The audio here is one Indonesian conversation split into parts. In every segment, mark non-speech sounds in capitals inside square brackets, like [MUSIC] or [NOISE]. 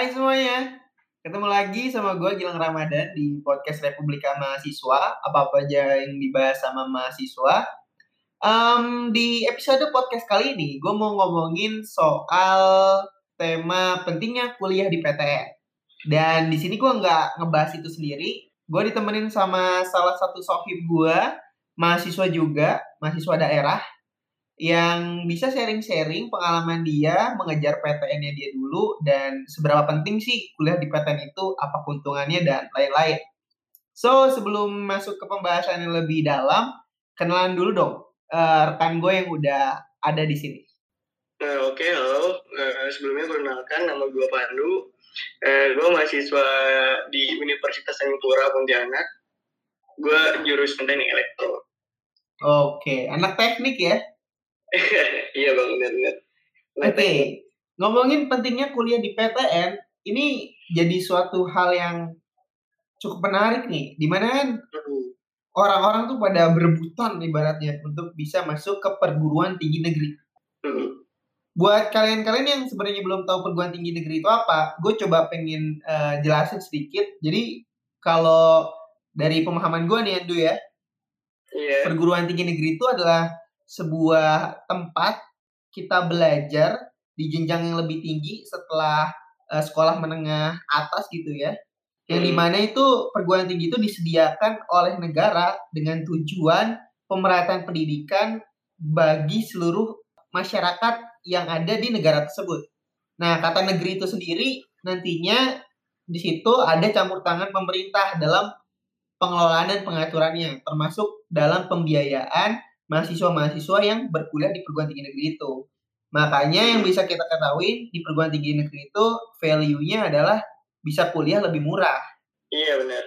Hai semuanya, ketemu lagi sama gue Gilang Ramadan di podcast Republika Mahasiswa. Apa-apa aja yang dibahas sama mahasiswa. Um, di episode podcast kali ini, gue mau ngomongin soal tema pentingnya kuliah di PTN. Dan di sini gue nggak ngebahas itu sendiri. Gue ditemenin sama salah satu sohib gue, mahasiswa juga, mahasiswa daerah yang bisa sharing-sharing pengalaman dia mengejar PTN-nya dia dulu dan seberapa penting sih kuliah di PTN itu, apa keuntungannya dan lain-lain. So, sebelum masuk ke pembahasan yang lebih dalam, kenalan dulu dong uh, rekan gue yang udah ada di sini. Uh, Oke, okay, halo. Uh, sebelumnya perkenalkan nama gue Pandu. Uh, gue mahasiswa di Universitas Singapura Pontianak. Gue jurusan teknik elektro. Oke, okay. anak teknik ya? [LAUGHS] iya bang benar-benar oke okay. ngomongin pentingnya kuliah di PTN ini jadi suatu hal yang cukup menarik nih di mana kan hmm. orang-orang tuh pada berebutan ibaratnya untuk bisa masuk ke perguruan tinggi negeri hmm. buat kalian-kalian yang sebenarnya belum tahu perguruan tinggi negeri itu apa gue coba pengen uh, jelasin sedikit jadi kalau dari pemahaman gue nih Andu ya yeah. perguruan tinggi negeri itu adalah sebuah tempat kita belajar di jenjang yang lebih tinggi setelah uh, sekolah menengah atas gitu ya. Yang hmm. di mana itu perguruan tinggi itu disediakan oleh negara dengan tujuan pemerataan pendidikan bagi seluruh masyarakat yang ada di negara tersebut. Nah, kata negeri itu sendiri nantinya di situ ada campur tangan pemerintah dalam pengelolaan dan pengaturannya, termasuk dalam pembiayaan mahasiswa-mahasiswa yang berkuliah di perguruan tinggi negeri itu. Makanya yang bisa kita ketahui di perguruan tinggi negeri itu value-nya adalah bisa kuliah lebih murah. Iya benar.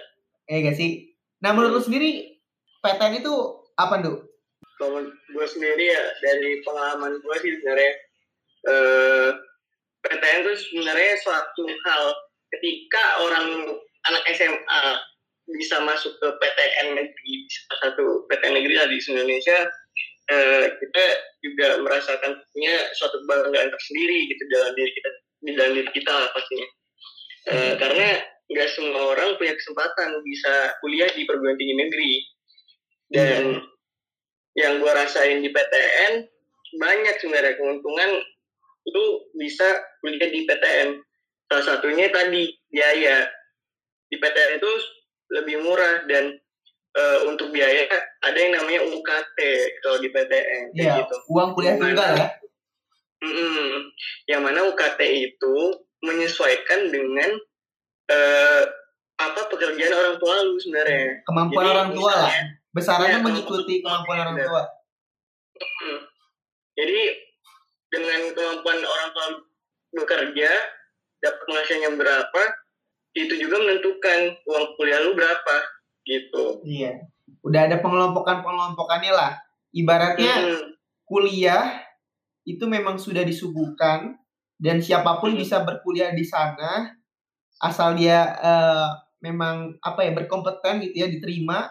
Eh gak sih? Nah menurut lu sendiri PTN itu apa tuh? Kalau gue sendiri ya dari pengalaman gue sih sebenarnya eh, PTN itu sebenarnya suatu hal ketika orang anak SMA bisa masuk ke PTN negeri salah satu PTN negeri lah di Indonesia eh, kita juga merasakan punya suatu kebanggaan tersendiri gitu dalam diri kita di dalam diri kita lah pastinya eh, hmm. karena nggak semua orang punya kesempatan bisa kuliah di perguruan tinggi negeri dan hmm. yang gue rasain di PTN banyak sebenarnya keuntungan itu bisa kuliah di PTN salah satunya tadi biaya di PTN itu lebih murah dan uh, untuk biaya ada yang namanya UKT kalau di PTN iya, gitu. Uang kuliah tunggal ya. Mm, yang mana UKT itu menyesuaikan dengan uh, apa pekerjaan orang tua lu sebenarnya. Kemampuan Jadi, orang tua lah. Besarannya ya, mengikuti kemampuan orang tua. Mm, Jadi dengan kemampuan orang tua bekerja dapat penghasilannya berapa itu juga menentukan uang kuliah lu berapa gitu. Iya. Udah ada pengelompokan-pengelompokannya lah. Ibaratnya hmm. kuliah itu memang sudah disuguhkan dan siapa pun hmm. bisa berkuliah di sana asal dia uh, memang apa ya berkompeten gitu ya diterima.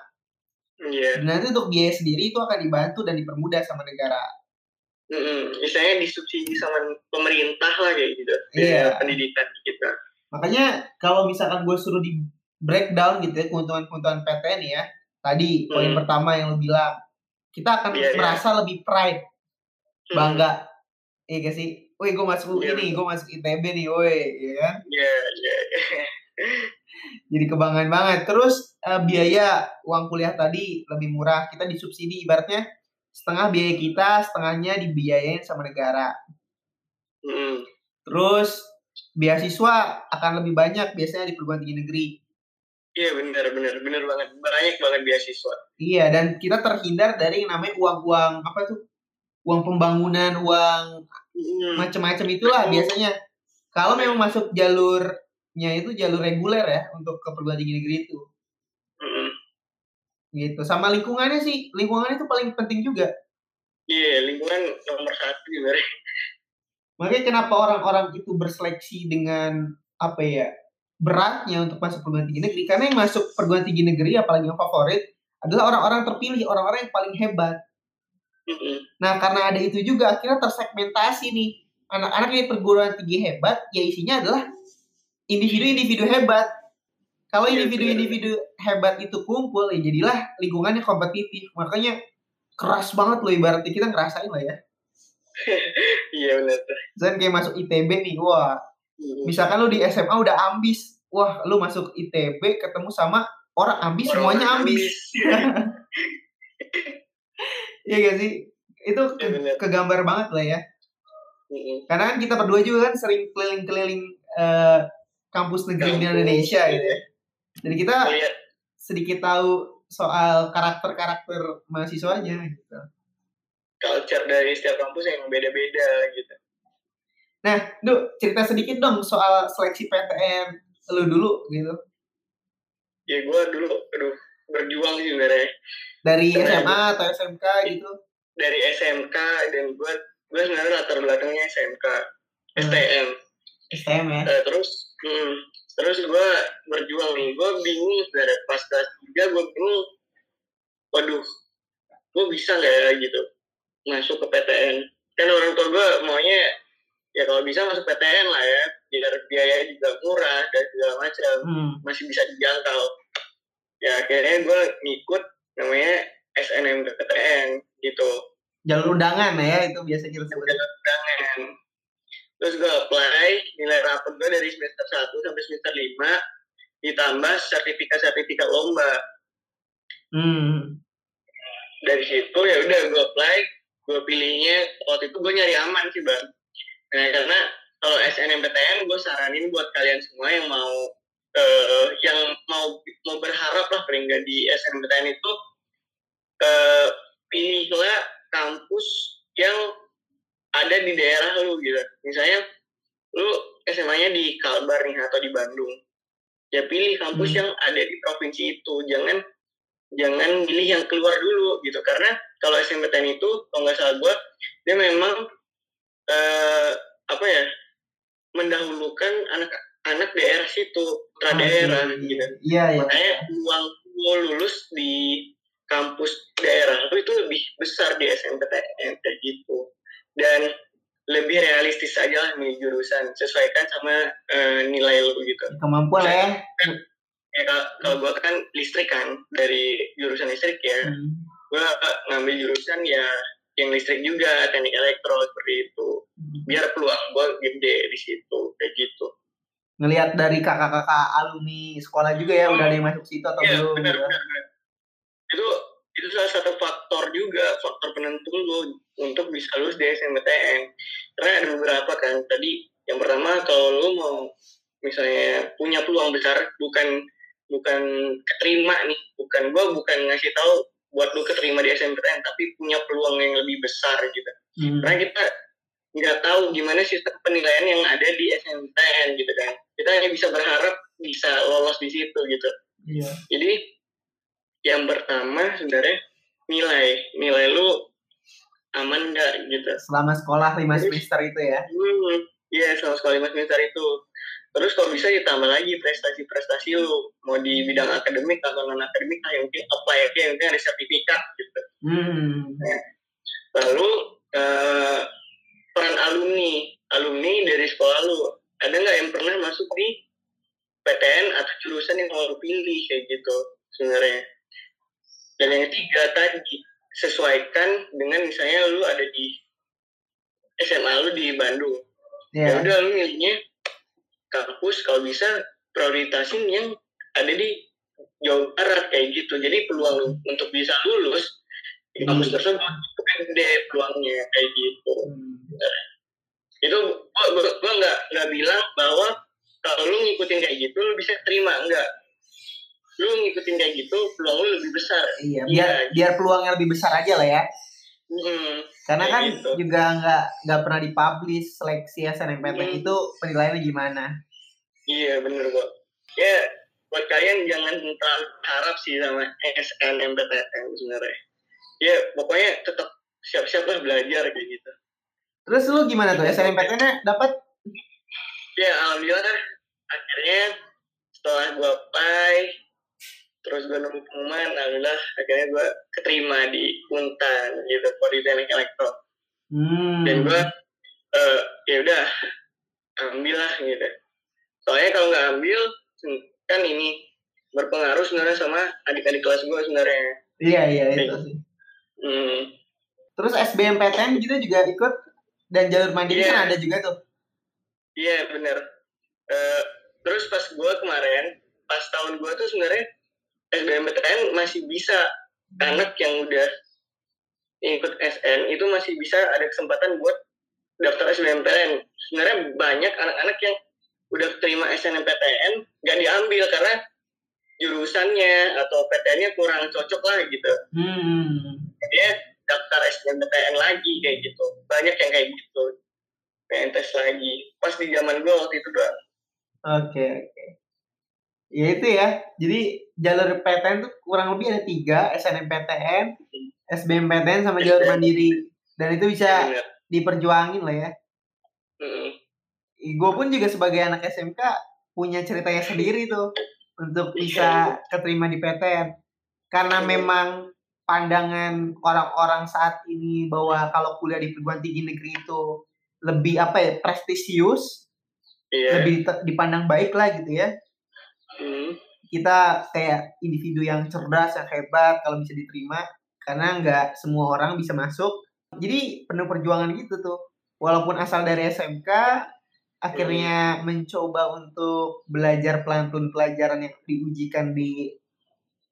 Iya. Dan nanti untuk biaya sendiri itu akan dibantu dan dipermudah sama negara. Hmm, misalnya disubsidi sama pemerintah lah kayak gitu. Iya. Pendidikan kita. Makanya kalau misalkan gue suruh di breakdown gitu ya keuntungan-keuntungan PTN ya. Tadi poin hmm. pertama yang lo bilang, kita akan yeah, iya. merasa yeah. lebih pride, hmm. bangga. Iya gak sih? Woi, gue masuk yeah, ini, gue masuk ITB nih, woi, ya kan? Iya, iya. Yeah. [LAUGHS] Jadi kebanggaan banget. Terus uh, biaya uang kuliah tadi lebih murah. Kita disubsidi ibaratnya setengah biaya kita, setengahnya dibiayain sama negara. Mm. Terus beasiswa akan lebih banyak biasanya di perguruan tinggi negeri. Iya benar benar benar banget banyak banget beasiswa. Iya dan kita terhindar dari yang namanya uang-uang apa tuh uang pembangunan uang hmm. macam-macam itulah hmm. biasanya. Kalau memang masuk jalurnya itu jalur reguler ya untuk ke perguruan tinggi negeri itu. Hmm. Gitu sama lingkungannya sih lingkungannya itu paling penting juga. Iya lingkungan nomor satu sebenarnya. Makanya kenapa orang-orang itu berseleksi dengan apa ya beratnya untuk masuk perguruan tinggi negeri karena yang masuk perguruan tinggi negeri apalagi yang favorit adalah orang-orang terpilih orang-orang yang paling hebat. Nah karena ada itu juga akhirnya tersegmentasi nih anak-anak yang perguruan tinggi hebat ya isinya adalah individu-individu hebat. Kalau Iya, individu-individu hebat itu kumpul, ya jadilah lingkungannya kompetitif. Makanya keras banget loh ibaratnya kita ngerasain lah ya. [LAUGHS] Iya benar. Misalkan kayak masuk ITB nih, wah. Hmm. Misalkan lu di SMA udah ambis, wah lu masuk ITB ketemu sama orang ambis, semuanya ambis. [LAUGHS] Iya gak sih? Itu Iya, bener. kegambar banget lah ya. Hmm. Karena kan kita berdua juga kan sering keliling-keliling eh, kampus negeri di Indonesia iya. gitu ya. Jadi kita Lihat sedikit tahu soal karakter-karakter mahasiswanya gitu. Culture dari setiap kampus yang beda-beda gitu. Nah, Duh, cerita sedikit dong soal seleksi PTN lu dulu gitu. Ya gue dulu, aduh, berjuang sih sebenarnya. Dari. SMA atau SMK gitu. Dari SMK dan gue gue sebenarnya latar belakangnya SMK, STM. STM ya. Eh, terus, hmm, terus gue berjuang nih. Gue bingung sebenarnya pas kelas tiga gue bingung. Waduh, gue bisa nggak ya gitu masuk ke PTN? Kan orang tua gue maunya ya kalau bisa masuk PTN lah ya, biar biaya juga murah dan segala macam. Hmm. masih bisa dijangkau. Ya akhirnya gue ngikut namanya SNMPTN gitu. Jalur undangan ya itu biasa kita sebut. Undangan. Terus gue apply, nilai rapot gue dari semester 1 sampai semester 5 ditambah sertifikat-sertifikat lomba. Hmm. Dari situ ya udah gue apply, gue pilihnya waktu itu gue nyari aman sih bang. Nah, karena kalau SNMPTN gue saranin buat kalian semua yang mau eh, yang mau mau berharap lah paling nggak di SNMPTN itu eh, pilihlah kampus yang ada di daerah lu gitu. Misalnya lu SMA-nya di Kalbar nih atau di Bandung. Ya pilih kampus Hmm. yang ada di provinsi itu. Jangan jangan pilih yang keluar dulu gitu. Karena kalau SNMPTN itu kalau nggak salah gue dia memang eh, apa ya mendahulukan anak-anak daerah situ, putra daerah gitu. Iya, iya. Makanya uang lo lulus di kampus daerah lu itu lebih besar di SNMPTN kayak gitu. Dan lebih realistis aja lah nih jurusan sesuaikan sama eh, nilai lu gitu. Kemampuan lah ya. Ya kalau, kalau gue kan listrik kan dari jurusan listrik ya, Hmm. gue ngambil jurusan ya yang listrik juga teknik elektro seperti itu. Biar peluang gue gede di situ kayak gitu. Ngelihat dari kakak-kakak alumni sekolah juga ya udah ada yang masuk situ atau Iya belum benar gitu. benar. benar. Itu itu salah satu faktor juga faktor penentu lu untuk bisa lulus di SNMPTN. Karena ada beberapa kan tadi yang pertama kalau lu mau misalnya punya peluang besar bukan bukan keterima nih bukan gua bukan ngasih tahu buat lu keterima di SNMPTN tapi punya peluang yang lebih besar gitu Hmm. karena kita nggak tahu gimana sistem penilaian yang ada di SNMPTN gitu kan kita hanya bisa berharap bisa lolos di situ gitu Iya. jadi yang pertama sebenarnya nilai nilai lu aman nggak gitu Selama sekolah lima semester itu ya. hmm iya sama sekali mas semester itu terus kalau bisa ditambah lagi prestasi-prestasi lu mau di bidang akademik atau non akademik lah yang mungkin apply aja yang penting ada sertifikat gitu. Hmm. lalu eh, peran alumni. Alumni dari sekolah lu ada nggak yang pernah masuk di PTN atau jurusan yang mau lu pilih kayak gitu sebenarnya? Dan yang ketiga tadi sesuaikan dengan misalnya lu ada di SMA lu di Bandung. Ya. Iya. udah lu milihnya kampus kalau bisa prioritasin yang ada di Jawa Barat kayak gitu. Jadi peluang lu untuk bisa lulus di kampus tersebut itu gede peluangnya kayak gitu. Hmm. itu gua, gua, gua nggak nggak bilang bahwa kalau lu ngikutin kayak gitu lu bisa terima enggak lu ngikutin kayak gitu peluang lu lebih besar. Iya, biar biar peluangnya lebih besar aja lah ya. Hmm, Karena Kayak kan gitu. juga nggak nggak pernah dipublish seleksi SNMPTN Hmm. itu penilaiannya gimana. iya bener kok ya buat kalian jangan terlalu harap sih sama SNMPTN sebenarnya ya pokoknya tetap siap-siap lah belajar kayak gitu Terus lu gimana tuh SNMPTN-nya dapat? ya alhamdulillah akhirnya setelah gue apply terus gue nemu pengumuman alhamdulillah akhirnya gue keterima di Untan gitu Politeknik Elektro. Hmm. dan gue eh, ya udah ambil lah gitu. Soalnya kalau nggak ambil kan ini berpengaruh sebenarnya sama adik-adik kelas gue sebenarnya. Iya iya itu sih. Hmm. terus SBMPTN gitu juga ikut? Dan jalur mandiri Iya. kan ada juga tuh? Iya bener. Eh, terus pas gue kemarin pas tahun gue tuh sebenarnya SBMPTN masih bisa anak yang udah ikut SN itu masih bisa ada kesempatan buat daftar SBMPTN. Sebenarnya banyak anak-anak yang udah terima SNMPTN nggak diambil karena jurusannya atau PTN-nya kurang cocok lah gitu. hmm Dia daftar SNMPTN lagi kayak gitu. Banyak yang kayak gitu. Tes lagi. Pas di zaman gue waktu itu doang. Oke oke. Ya itu ya. Jadi jalur PTN tuh kurang lebih ada tiga, SNMPTN, SBMPTN sama jalur mandiri. Dan itu bisa diperjuangin lah ya. Gue pun juga sebagai anak SMK punya ceritanya sendiri tuh untuk bisa keterima di PTN. Karena memang pandangan orang-orang saat ini bahwa kalau kuliah di perguruan tinggi negeri itu lebih apa ya prestisius, Iya. lebih te- dipandang baik lah gitu ya. Mm. kita kayak individu yang cerdas yang hebat kalau bisa diterima karena nggak semua orang bisa masuk jadi penuh perjuangan gitu tuh walaupun asal dari SMK akhirnya mencoba untuk belajar pelan-pelan pelajaran yang diujikan di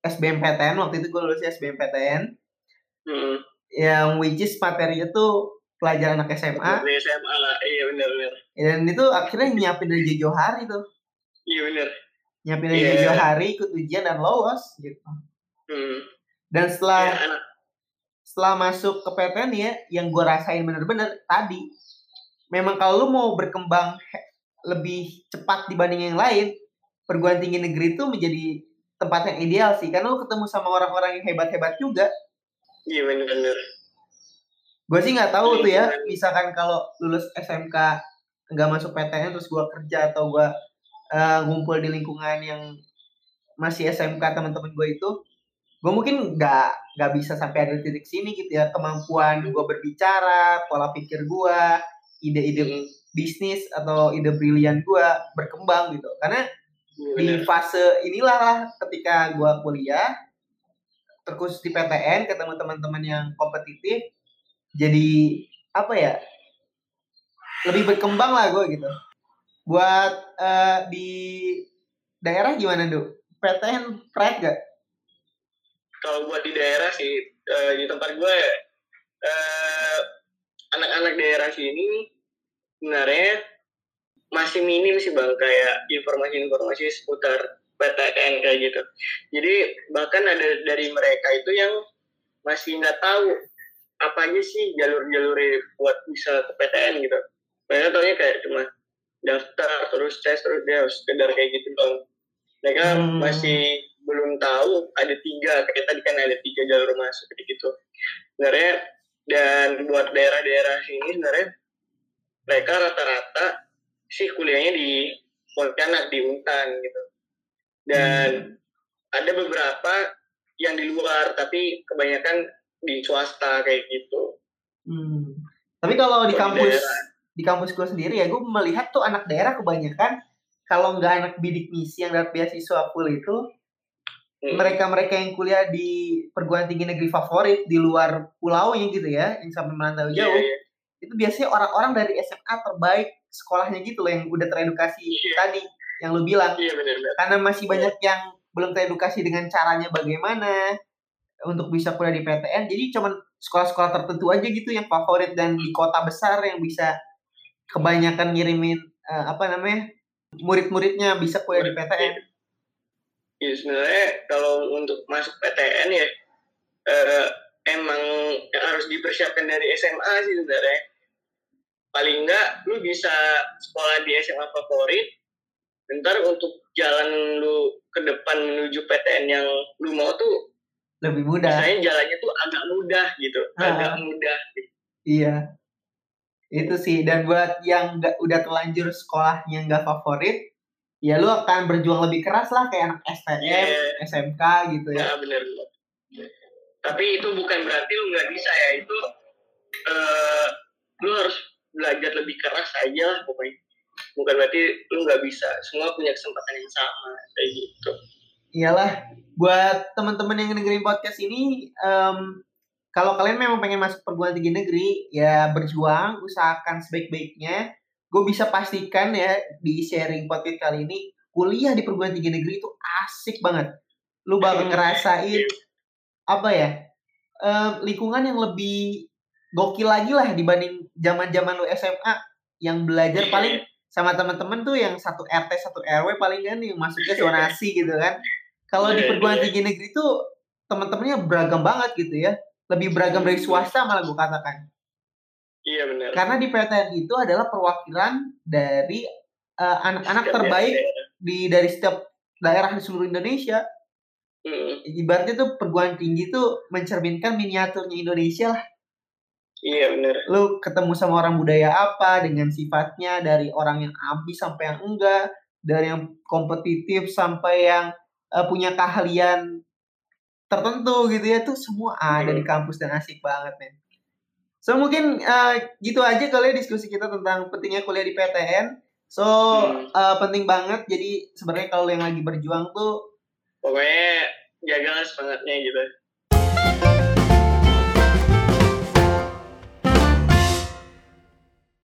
SBMPTN waktu itu gue lulus SBMPTN Mm. yang which is materinya tuh pelajaran anak SMA Di SMA lah. Iya bener-bener. dan itu akhirnya nyiapin dari jauh hari tuh Iya bener. Nyiapin dari Iya. jauh hari ikut ujian dan lolos gitu Hmm. dan setelah anak setelah masuk ke PTN ya yang gue rasain bener-bener tadi memang kalau lu mau berkembang lebih cepat dibanding yang lain perguruan tinggi negeri itu menjadi tempat yang ideal sih karena lu ketemu sama orang-orang yang hebat-hebat juga Iya bener-bener. gue sih nggak tahu tuh ya Lingkungan. misalkan kalau lulus SMK nggak masuk PTN terus gue kerja atau gue ngumpul di lingkungan yang masih SMK teman-teman gue itu gue mungkin nggak nggak bisa sampai ada titik sini gitu ya. Kemampuan gue berbicara pola pikir gue ide-ide Hmm. bisnis atau ide brilian gue berkembang gitu. Karena Iya, di fase inilah lah ketika gue kuliah terkhusus di PTN ketemu teman-teman yang kompetitif jadi apa ya lebih berkembang lah gue gitu buat eh, di daerah gimana tuh PTN pride gak? Kalau buat di daerah sih, eh, di tempat gue, eh, anak-anak daerah sini sebenarnya masih minim sih bang, kayak informasi-informasi seputar PTN kayak gitu. Jadi bahkan ada dari mereka itu yang masih nggak tahu apa aja sih jalur-jalurnya buat bisa ke PTN gitu. Mereka taunya kayak cuma daftar terus tes terus dia sekedar kayak gitu bang. Mereka Hmm. masih belum tahu ada tiga kayak tadi kan ada tiga jalur masuk gitu. Sebenarnya dan buat daerah-daerah sini sebenarnya mereka rata-rata sih kuliahnya di Pontianak di Untan gitu. Dan ada beberapa yang di luar tapi kebanyakan di swasta kayak gitu. Hmm. Tapi kalau di Kalau di kampus daerah. Di kampus gue sendiri ya gue melihat tuh anak daerah kebanyakan kalau nggak anak bidik misi yang dapat beasiswa full itu Hmm. mereka-mereka yang kuliah di perguruan tinggi negeri favorit di luar pulaunya gitu ya yang sampai merantau Iya, jauh iya. itu biasanya orang-orang dari SMA terbaik sekolahnya gitu loh yang udah teredukasi Iya. tadi yang lu bilang Iya benar-benar. karena masih banyak yang belum teredukasi dengan caranya bagaimana untuk bisa kuliah di PTN jadi cuman sekolah-sekolah tertentu aja gitu yang favorit dan di kota besar yang bisa kebanyakan ngirimin eh, apa namanya murid-muridnya bisa kuliah di PTN Iya sebenarnya kalau untuk masuk PTN ya eh, emang harus dipersiapkan dari SMA sih sebenarnya. Paling enggak lu bisa sekolah di SMA favorit. Ntar untuk jalan lu ke depan menuju PTN yang lu mau tuh lebih mudah misalnya jalannya tuh agak mudah gitu, Ah. agak mudah. iya itu sih dan buat yang nggak udah terlanjur sekolahnya nggak favorit ya lu akan berjuang lebih keras lah kayak anak STM Iya. SMK gitu ya Ya benar. Tapi itu bukan berarti lu nggak bisa ya itu eh lu harus belajar lebih keras aja lah pokoknya. bukan berarti lu nggak bisa semua punya kesempatan yang sama kayak gitu iyalah buat teman-teman yang dengerin podcast ini um, kalau kalian memang pengen masuk perguruan tinggi negeri ya berjuang usahakan sebaik-baiknya. Gue bisa pastikan ya di sharing podcast kali ini kuliah di perguruan tinggi negeri itu asik banget. Lu bakal ngerasain apa ya um, lingkungan yang lebih gokil lagi lah dibanding zaman zaman lu SMA yang belajar paling sama teman-teman tuh yang satu RT satu RW paling kan yang masuknya zonasi gitu kan. Kalau di iya, perguruan iya. tinggi negeri tuh teman-temannya beragam banget gitu ya lebih beragam dari swasta malah gue katakan. Iya benar karena di PTN itu adalah perwakilan dari uh, anak-anak terbaik di dari setiap daerah di seluruh Indonesia. Hmm. ibaratnya tuh perguruan tinggi tuh mencerminkan miniaturnya Indonesia lah. Iya benar. Lu ketemu sama orang budaya apa dengan sifatnya dari orang yang ambis sampai yang enggak, dari yang kompetitif sampai yang uh, punya keahlian tertentu gitu ya tuh semua ada di kampus dan asik banget men. So mungkin uh, gitu aja kali ya diskusi kita tentang pentingnya kuliah di PTN. So hmm. uh, penting banget jadi sebenarnya kalau yang lagi berjuang tuh pokoknya jaga semangatnya gitu